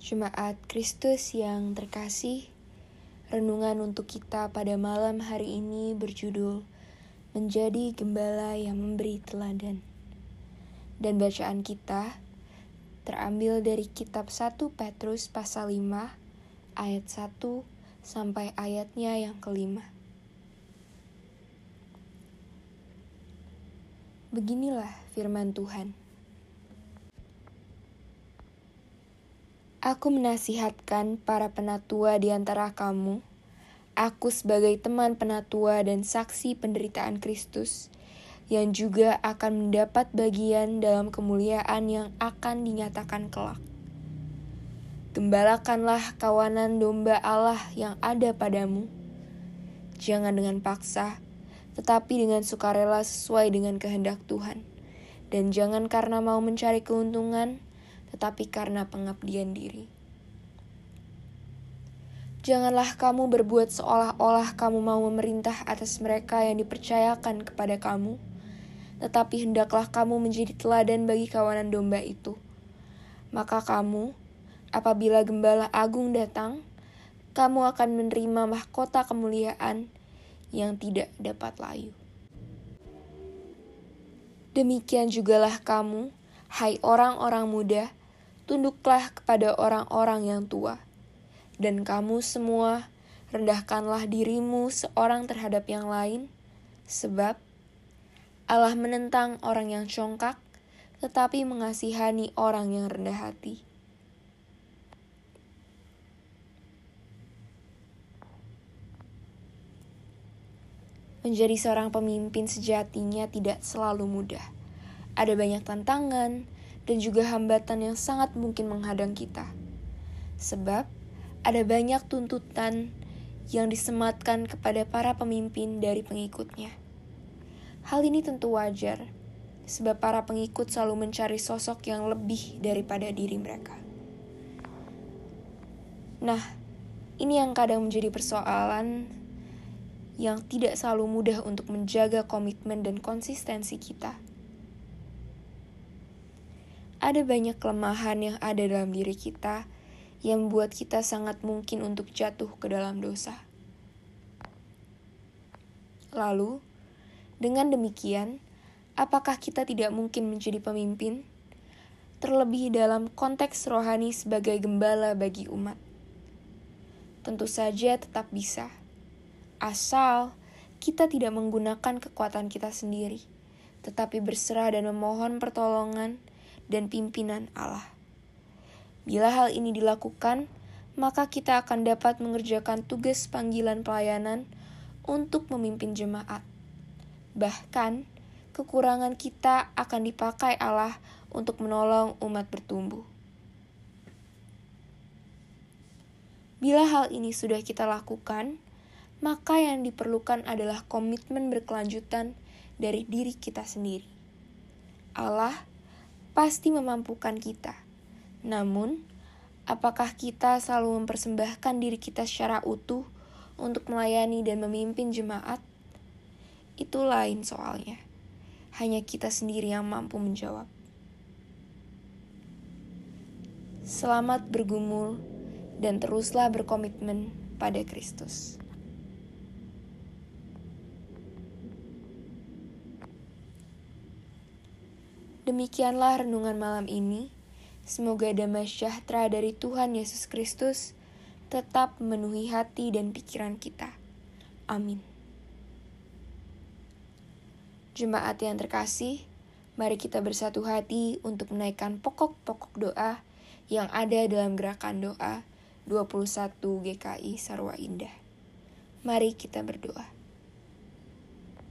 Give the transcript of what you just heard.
Jemaat Kristus yang terkasih, renungan untuk kita pada malam hari ini berjudul Menjadi Gembala yang Memberi Teladan. Dan bacaan kita terambil dari kitab 1 Petrus pasal 5 ayat 1 sampai ayatnya yang kelima. Beginilah firman Tuhan. Aku menasihatkan para penatua di antara kamu, aku sebagai teman penatua dan saksi penderitaan Kristus, yang juga akan mendapat bagian dalam kemuliaan yang akan dinyatakan kelak. Gembalakanlah kawanan domba Allah yang ada padamu. Jangan dengan paksa, tetapi dengan sukarela sesuai dengan kehendak Tuhan. Dan jangan karena mau mencari keuntungan, tetapi karena pengabdian diri. Janganlah kamu berbuat seolah-olah kamu mau memerintah atas mereka yang dipercayakan kepada kamu, tetapi hendaklah kamu menjadi teladan bagi kawanan domba itu. Maka kamu, apabila gembala agung datang, kamu akan menerima mahkota kemuliaan yang tidak dapat layu. Demikian jugalah kamu, hai orang-orang muda, tunduklah kepada orang-orang yang tua. Dan kamu semua, rendahkanlah dirimu seorang terhadap yang lain, sebab Allah menentang orang yang congkak, tetapi mengasihani orang yang rendah hati. Menjadi seorang pemimpin sejatinya tidak selalu mudah. Ada banyak tantangan, dan juga hambatan yang sangat mungkin menghadang kita. Sebab ada banyak tuntutan yang disematkan kepada para pemimpin dari pengikutnya. Hal ini tentu wajar, sebab para pengikut selalu mencari sosok yang lebih daripada diri mereka. Nah, ini yang kadang menjadi persoalan yang tidak selalu mudah untuk menjaga komitmen dan konsistensi kita ada banyak kelemahan yang ada dalam diri kita yang membuat kita sangat mungkin untuk jatuh ke dalam dosa. Lalu, dengan demikian, apakah kita tidak mungkin menjadi pemimpin? Terlebih dalam konteks rohani sebagai gembala bagi umat. Tentu saja tetap bisa. Asal kita tidak menggunakan kekuatan kita sendiri, tetapi berserah dan memohon pertolongan dan pimpinan Allah. Bila hal ini dilakukan, maka kita akan dapat mengerjakan tugas panggilan pelayanan untuk memimpin jemaat. Bahkan, kekurangan kita akan dipakai Allah untuk menolong umat bertumbuh. Bila hal ini sudah kita lakukan, maka yang diperlukan adalah komitmen berkelanjutan dari diri kita sendiri. Allah pasti memampukan kita. Namun, apakah kita selalu mempersembahkan diri kita secara utuh untuk melayani dan memimpin jemaat? Itu lain soalnya. Hanya kita sendiri yang mampu menjawab. Selamat bergumul dan teruslah berkomitmen pada Kristus. Demikianlah renungan malam ini. Semoga damai sejahtera dari Tuhan Yesus Kristus tetap memenuhi hati dan pikiran kita. Amin. Jemaat yang terkasih, mari kita bersatu hati untuk menaikkan pokok-pokok doa yang ada dalam gerakan doa 21 GKI Sarwa Indah. Mari kita berdoa.